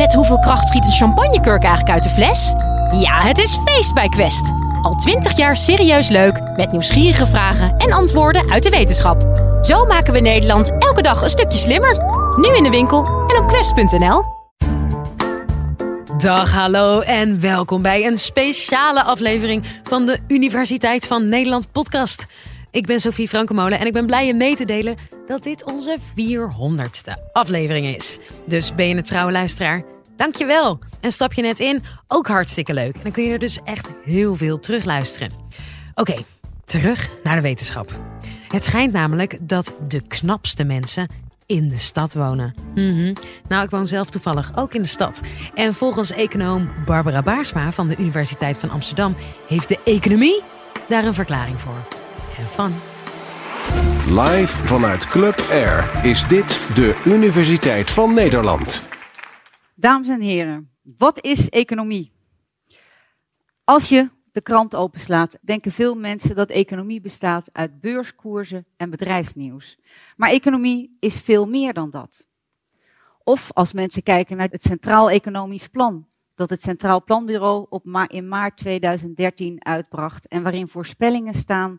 Met hoeveel kracht schiet een champagnekurk eigenlijk uit de fles? Ja, het is feest bij Quest. Al twintig jaar serieus leuk, met nieuwsgierige vragen en antwoorden uit de wetenschap. Zo maken we Nederland elke dag een stukje slimmer. Nu in de winkel en op quest.nl. Dag, hallo en welkom bij een speciale aflevering van de Universiteit van Nederland podcast. Ik ben Sophie Frankemolen en ik ben blij je mee te delen dat dit onze 400ste aflevering is. Dus ben je een trouwe luisteraar? Dankjewel. En stap je net in? Ook hartstikke leuk. En dan kun je er dus echt heel veel terugluisteren. Oké, terug naar de wetenschap. Het schijnt namelijk dat de knapste mensen in de stad wonen. Mhm. Nou, ik woon zelf toevallig ook in de stad. En volgens econoom Barbara Baarsma van de Universiteit van Amsterdam heeft de economie daar een verklaring voor. Live vanuit Club Air is dit de Universiteit van Nederland. Dames en heren, wat is economie? Als je de krant openslaat, denken veel mensen dat economie bestaat uit beurskoersen en bedrijfsnieuws. Maar economie is veel meer dan dat. Of als mensen kijken naar het Centraal Economisch Plan, dat het Centraal Planbureau op ma in maart 2013 uitbracht en waarin voorspellingen staan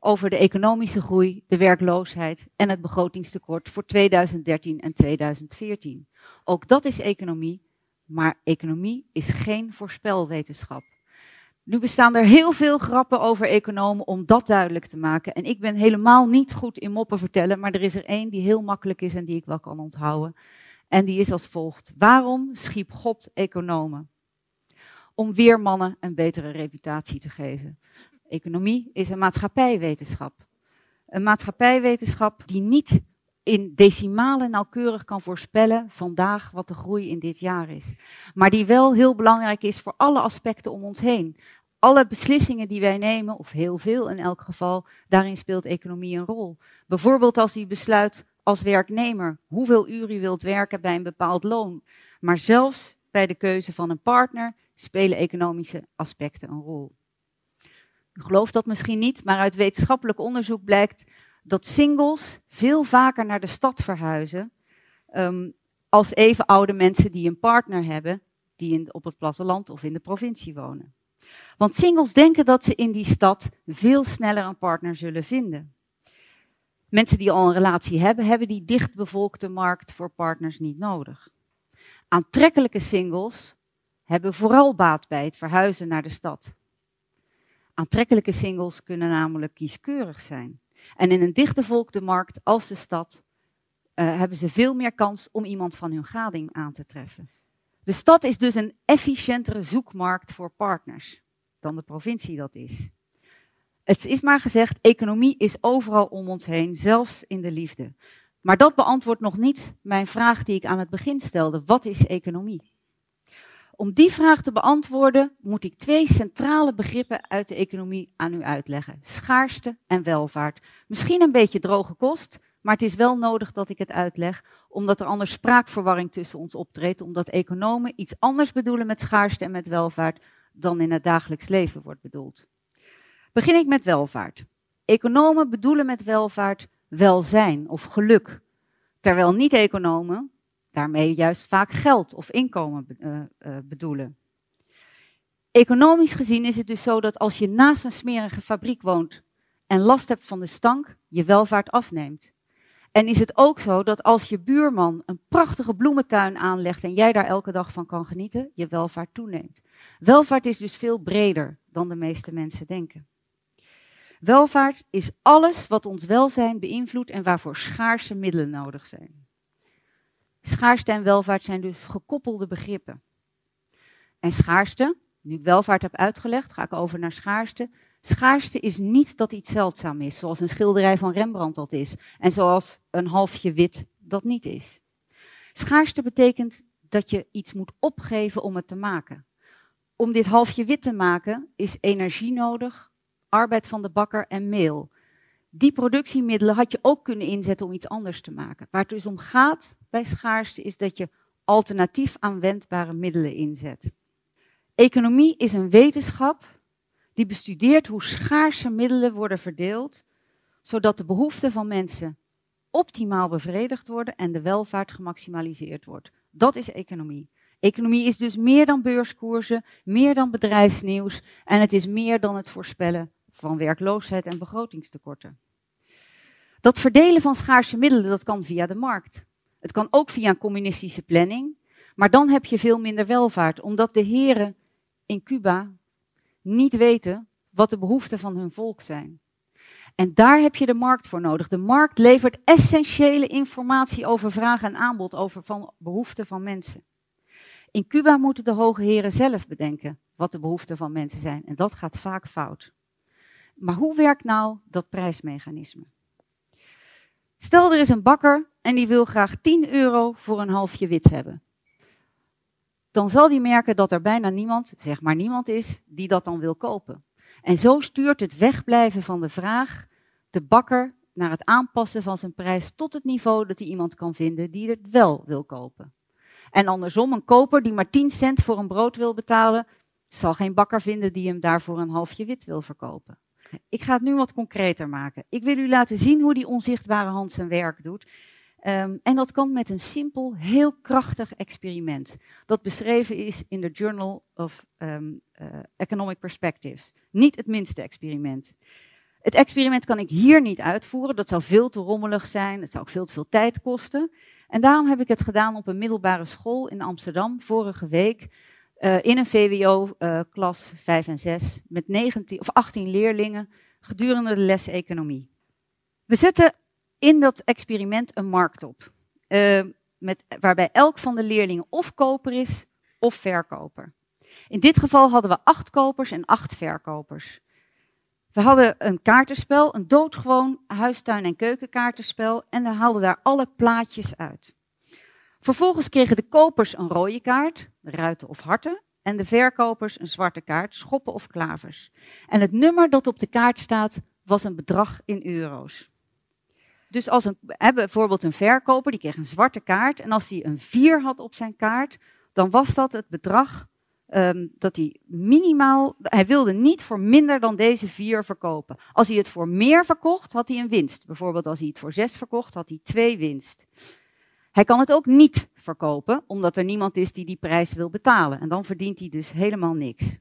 over de economische groei, de werkloosheid en het begrotingstekort voor 2013 en 2014. Ook dat is economie, maar economie is geen voorspelwetenschap. Nu bestaan er heel veel grappen over economen om dat duidelijk te maken. En ik ben helemaal niet goed in moppen vertellen, maar er is er één die heel makkelijk is en die ik wel kan onthouden. En die is als volgt. Waarom schiep God economen? Om weermannen een betere reputatie te geven. Economie is een maatschappijwetenschap. Een maatschappijwetenschap die niet in decimalen nauwkeurig kan voorspellen vandaag wat de groei in dit jaar is. Maar die wel heel belangrijk is voor alle aspecten om ons heen. Alle beslissingen die wij nemen, of heel veel in elk geval, daarin speelt economie een rol. Bijvoorbeeld als u besluit als werknemer hoeveel uur u wilt werken bij een bepaald loon. Maar zelfs bij de keuze van een partner spelen economische aspecten een rol. U gelooft dat misschien niet, maar uit wetenschappelijk onderzoek blijkt dat singles veel vaker naar de stad verhuizen um, als even oude mensen die een partner hebben die in, op het platteland of in de provincie wonen. Want singles denken dat ze in die stad veel sneller een partner zullen vinden. Mensen die al een relatie hebben, hebben die dichtbevolkte markt voor partners niet nodig. Aantrekkelijke singles hebben vooral baat bij het verhuizen naar de stad. Aantrekkelijke singles kunnen namelijk kieskeurig zijn. En in een dichtbevolkte markt als de stad uh, hebben ze veel meer kans om iemand van hun gading aan te treffen. De stad is dus een efficiëntere zoekmarkt voor partners dan de provincie dat is. Het is maar gezegd, economie is overal om ons heen, zelfs in de liefde. Maar dat beantwoordt nog niet mijn vraag die ik aan het begin stelde. Wat is economie? Om die vraag te beantwoorden moet ik twee centrale begrippen uit de economie aan u uitleggen. Schaarste en welvaart. Misschien een beetje droge kost, maar het is wel nodig dat ik het uitleg, omdat er anders spraakverwarring tussen ons optreedt, omdat economen iets anders bedoelen met schaarste en met welvaart dan in het dagelijks leven wordt bedoeld. Begin ik met welvaart. Economen bedoelen met welvaart welzijn of geluk, terwijl niet-economen daarmee juist vaak geld of inkomen uh, uh, bedoelen. Economisch gezien is het dus zo dat als je naast een smerige fabriek woont en last hebt van de stank, je welvaart afneemt. En is het ook zo dat als je buurman een prachtige bloementuin aanlegt en jij daar elke dag van kan genieten, je welvaart toeneemt. Welvaart is dus veel breder dan de meeste mensen denken. Welvaart is alles wat ons welzijn beïnvloedt en waarvoor schaarse middelen nodig zijn. Schaarste en welvaart zijn dus gekoppelde begrippen. En schaarste, nu ik welvaart heb uitgelegd, ga ik over naar schaarste. Schaarste is niet dat iets zeldzaam is, zoals een schilderij van Rembrandt dat is. En zoals een halfje wit dat niet is. Schaarste betekent dat je iets moet opgeven om het te maken. Om dit halfje wit te maken is energie nodig, arbeid van de bakker en meel. Die productiemiddelen had je ook kunnen inzetten om iets anders te maken. Waar het dus om gaat bij schaarste is dat je alternatief aanwendbare middelen inzet. Economie is een wetenschap die bestudeert hoe schaarse middelen worden verdeeld, zodat de behoeften van mensen optimaal bevredigd worden en de welvaart gemaximaliseerd wordt. Dat is economie. Economie is dus meer dan beurskoersen, meer dan bedrijfsnieuws en het is meer dan het voorspellen van werkloosheid en begrotingstekorten. Dat verdelen van schaarse middelen, dat kan via de markt. Het kan ook via een communistische planning, maar dan heb je veel minder welvaart, omdat de heren in Cuba niet weten wat de behoeften van hun volk zijn. En daar heb je de markt voor nodig. De markt levert essentiële informatie over vraag en aanbod, over van behoeften van mensen. In Cuba moeten de hoge heren zelf bedenken wat de behoeften van mensen zijn. En dat gaat vaak fout. Maar hoe werkt nou dat prijsmechanisme? Stel er is een bakker en die wil graag 10 euro voor een halfje wit hebben. Dan zal die merken dat er bijna niemand, zeg maar niemand is, die dat dan wil kopen. En zo stuurt het wegblijven van de vraag de bakker naar het aanpassen van zijn prijs tot het niveau dat hij iemand kan vinden die het wel wil kopen. En andersom, een koper die maar 10 cent voor een brood wil betalen, zal geen bakker vinden die hem daarvoor een halfje wit wil verkopen. Ik ga het nu wat concreter maken. Ik wil u laten zien hoe die onzichtbare hand zijn werk doet. Um, en dat kan met een simpel, heel krachtig experiment. Dat beschreven is in de Journal of um, uh, Economic Perspectives. Niet het minste experiment. Het experiment kan ik hier niet uitvoeren. Dat zou veel te rommelig zijn. Het zou ook veel te veel tijd kosten. En daarom heb ik het gedaan op een middelbare school in Amsterdam vorige week. Uh, in een VWO-klas uh, 5 en 6 met 19 of 18 leerlingen gedurende de les economie. We zetten in dat experiment een markt op, uh, met, waarbij elk van de leerlingen of koper is of verkoper. In dit geval hadden we acht kopers en acht verkopers. We hadden een kaartenspel, een doodgewoon huistuin- en keukenkaartenspel en we haalden daar alle plaatjes uit. Vervolgens kregen de kopers een rode kaart, ruiten of harten, en de verkopers een zwarte kaart, schoppen of klavers. En het nummer dat op de kaart staat was een bedrag in euro's. Dus als een, bijvoorbeeld een verkoper, die kreeg een zwarte kaart, en als hij een 4 had op zijn kaart, dan was dat het bedrag um, dat hij minimaal, hij wilde niet voor minder dan deze 4 verkopen. Als hij het voor meer verkocht, had hij een winst. Bijvoorbeeld als hij het voor 6 verkocht, had hij 2 winst. Hij kan het ook niet verkopen, omdat er niemand is die die prijs wil betalen. En dan verdient hij dus helemaal niks.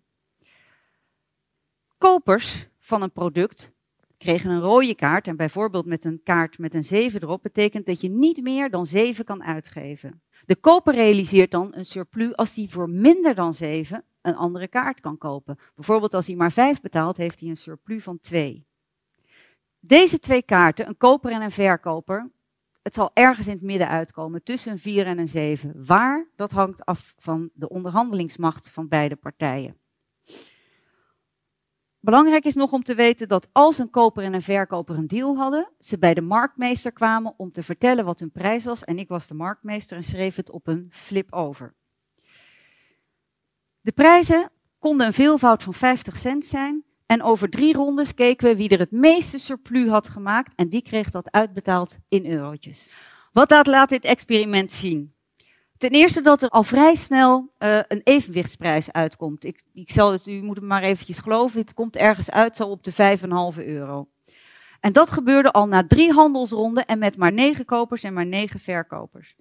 Kopers van een product kregen een rode kaart. En bijvoorbeeld met een kaart met een 7 erop betekent dat je niet meer dan 7 kan uitgeven. De koper realiseert dan een surplus als hij voor minder dan 7 een andere kaart kan kopen. Bijvoorbeeld als hij maar 5 betaalt, heeft hij een surplus van 2. Deze twee kaarten, een koper en een verkoper, het zal ergens in het midden uitkomen, tussen een 4 en een 7. Waar, dat hangt af van de onderhandelingsmacht van beide partijen. Belangrijk is nog om te weten dat als een koper en een verkoper een deal hadden, ze bij de marktmeester kwamen om te vertellen wat hun prijs was. En ik was de marktmeester en schreef het op een flip over. De prijzen konden een veelvoud van 50 cent zijn. En over drie rondes keken we wie er het meeste surplus had gemaakt. En die kreeg dat uitbetaald in eurotjes. Wat laat dit experiment zien? Ten eerste dat er al vrij snel uh, een evenwichtsprijs uitkomt. Ik, ik zal het, u moet het maar eventjes geloven, het komt ergens uit zo op de 5,5 euro. En dat gebeurde al na drie handelsronden en met maar negen kopers en maar negen verkopers.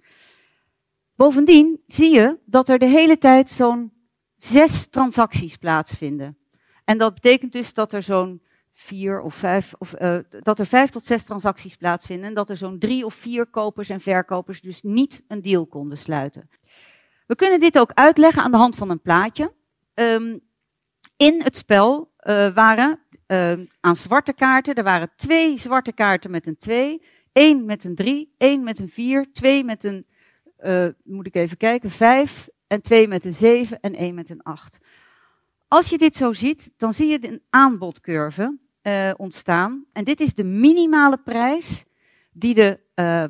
Bovendien zie je dat er de hele tijd zo'n zes transacties plaatsvinden. En dat betekent dus dat er zo'n vier of vijf, of, uh, dat er vijf tot zes transacties plaatsvinden en dat er zo'n drie of vier kopers en verkopers dus niet een deal konden sluiten. We kunnen dit ook uitleggen aan de hand van een plaatje. Um, in het spel uh, waren uh, aan zwarte kaarten, er waren twee zwarte kaarten met een 2, één met een 3, één met een 4, twee met een, uh, moet ik even kijken, 5 en twee met een 7 en één met een 8. Als je dit zo ziet, dan zie je een aanbodcurve uh, ontstaan. En dit is de minimale prijs die de uh,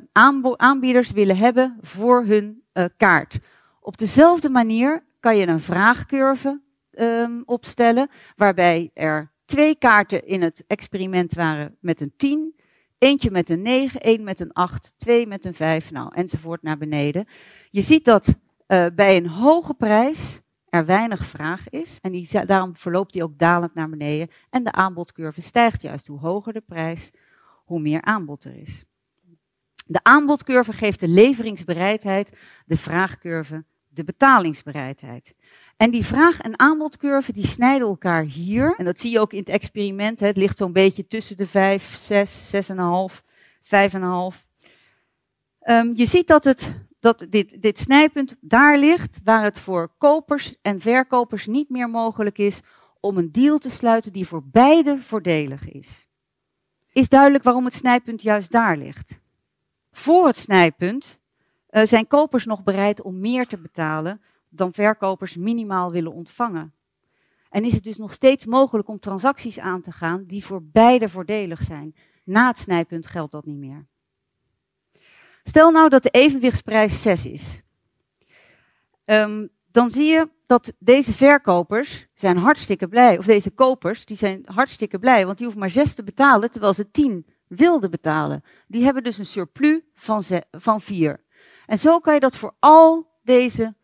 aanbieders willen hebben voor hun uh, kaart. Op dezelfde manier kan je een vraagcurve um, opstellen, waarbij er twee kaarten in het experiment waren met een 10, eentje met een 9, één met een 8, twee met een 5, nou, enzovoort naar beneden. Je ziet dat bij een hoge prijs er weinig vraag is. En die, daarom verloopt die ook dalend naar beneden. En de aanbodcurve stijgt juist. Hoe hoger de prijs, hoe meer aanbod er is. De aanbodcurve geeft de leveringsbereidheid, de vraagcurve de betalingsbereidheid. En die vraag- en aanbodcurve die snijden elkaar hier. En dat zie je ook in het experiment. Het ligt zo'n beetje tussen de 5, 6, 6,5, 5,5. Um, je ziet dat, het, dat dit, dit snijpunt daar ligt waar het voor kopers en verkopers niet meer mogelijk is om een deal te sluiten die voor beide voordelig is. Is duidelijk waarom het snijpunt juist daar ligt. Voor het snijpunt uh, zijn kopers nog bereid om meer te betalen dan verkopers minimaal willen ontvangen. En is het dus nog steeds mogelijk om transacties aan te gaan die voor beide voordelig zijn. Na het snijpunt geldt dat niet meer. Stel nou dat de evenwichtsprijs 6 is. Um, dan zie je dat deze verkopers zijn hartstikke blij. Of deze kopers, die zijn hartstikke blij. Want die hoeven maar 6 te betalen, terwijl ze 10 wilden betalen. Die hebben dus een surplus van, van 4. En zo kan je dat voor al deze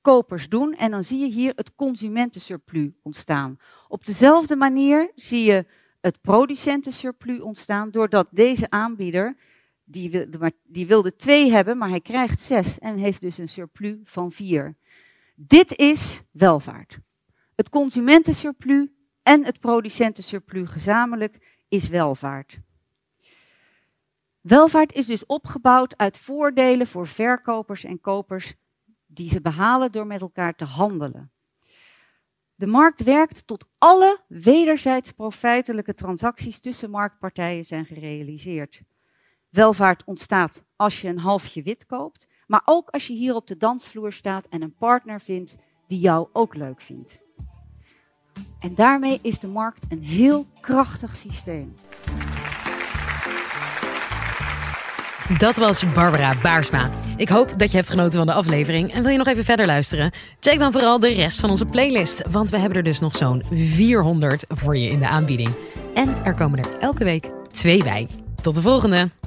kopers doen. En dan zie je hier het consumentensurplus ontstaan. Op dezelfde manier zie je het producentensurplus ontstaan. Doordat deze aanbieder, die, wilde, die wilde twee hebben, maar hij krijgt zes. En heeft dus een surplus van vier. Dit is welvaart. Het consumentensurplus en het producentensurplus gezamenlijk is welvaart. Welvaart is dus opgebouwd uit voordelen voor verkopers en kopers die ze behalen door met elkaar te handelen. De markt werkt tot alle wederzijds profijtelijke transacties tussen marktpartijen zijn gerealiseerd. Welvaart ontstaat als je een halfje wit koopt, maar ook als je hier op de dansvloer staat en een partner vindt die jou ook leuk vindt. En daarmee is de markt een heel krachtig systeem. Dat was Barbara Baarsma. Ik hoop dat je hebt genoten van de aflevering. En wil je nog even verder luisteren? Check dan vooral de rest van onze playlist. Want we hebben er dus nog zo'n 400 voor je in de aanbieding. En er komen er elke week twee bij. Tot de volgende!